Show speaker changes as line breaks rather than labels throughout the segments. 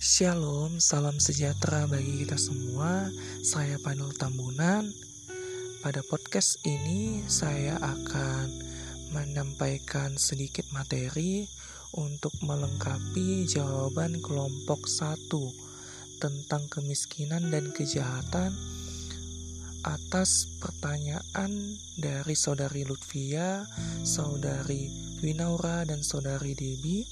Shalom, salam sejahtera bagi kita semua. Saya Panul Tambunan. Pada podcast ini saya akan menyampaikan sedikit materi untuk melengkapi jawaban kelompok satu tentang kemiskinan dan kejahatan atas pertanyaan dari saudari Lutfia, saudari Winaura, dan saudari Debi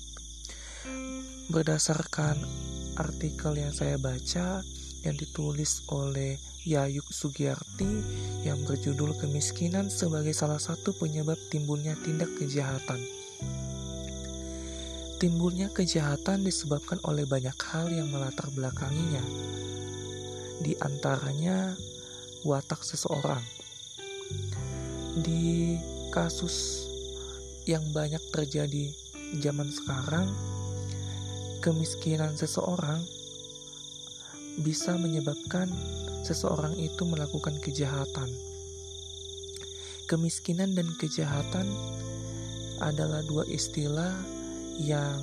berdasarkan artikel yang saya baca yang ditulis oleh Yayuk Sugiyarti yang berjudul Kemiskinan sebagai salah satu penyebab timbulnya tindak kejahatan. Timbulnya kejahatan disebabkan oleh banyak hal yang melatar belakanginya. Di antaranya watak seseorang. Di kasus yang banyak terjadi zaman sekarang, kemiskinan seseorang bisa menyebabkan seseorang itu melakukan kejahatan. Kemiskinan dan kejahatan adalah dua istilah yang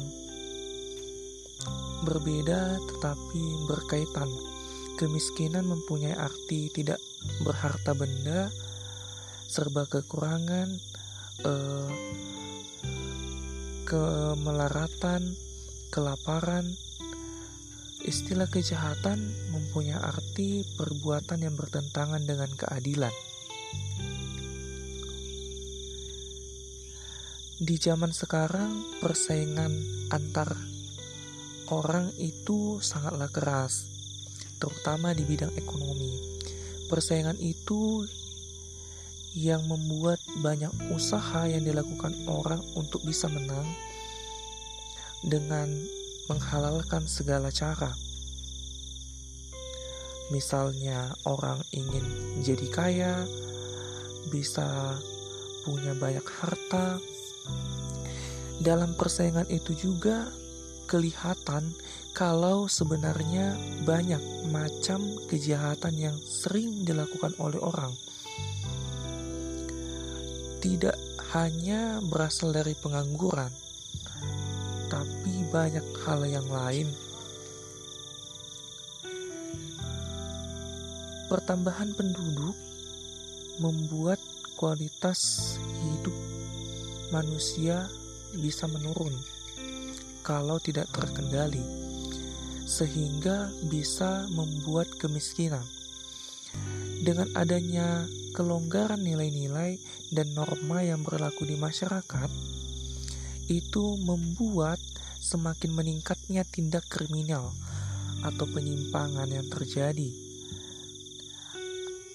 berbeda tetapi berkaitan. Kemiskinan mempunyai arti tidak berharta benda, serba kekurangan, eh, kemelaratan, kelaparan, istilah kejahatan mempunyai arti perbuatan yang bertentangan dengan keadilan. Di zaman sekarang, persaingan antar orang itu sangatlah keras, terutama di bidang ekonomi. Persaingan itu yang membuat banyak usaha yang dilakukan orang untuk bisa menang dengan menghalalkan segala cara. Misalnya, orang ingin jadi kaya, bisa punya banyak harta. Dalam persaingan itu juga kelihatan kalau sebenarnya banyak macam kejahatan yang sering dilakukan oleh orang. Tidak hanya berasal dari pengangguran, tapi banyak hal yang lain. Pertambahan penduduk membuat kualitas hidup manusia bisa menurun kalau tidak terkendali, sehingga bisa membuat kemiskinan. Dengan adanya kelonggaran nilai-nilai dan norma yang berlaku di masyarakat, itu membuat semakin meningkatnya tindak kriminal atau penyimpangan yang terjadi.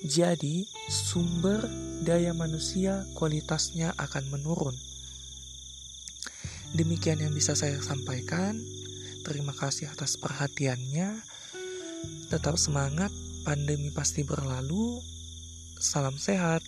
Jadi, sumber daya manusia kualitasnya akan menurun. Demikian yang bisa saya sampaikan. Terima kasih atas perhatiannya. Tetap semangat, pandemi pasti berlalu. Salam sehat.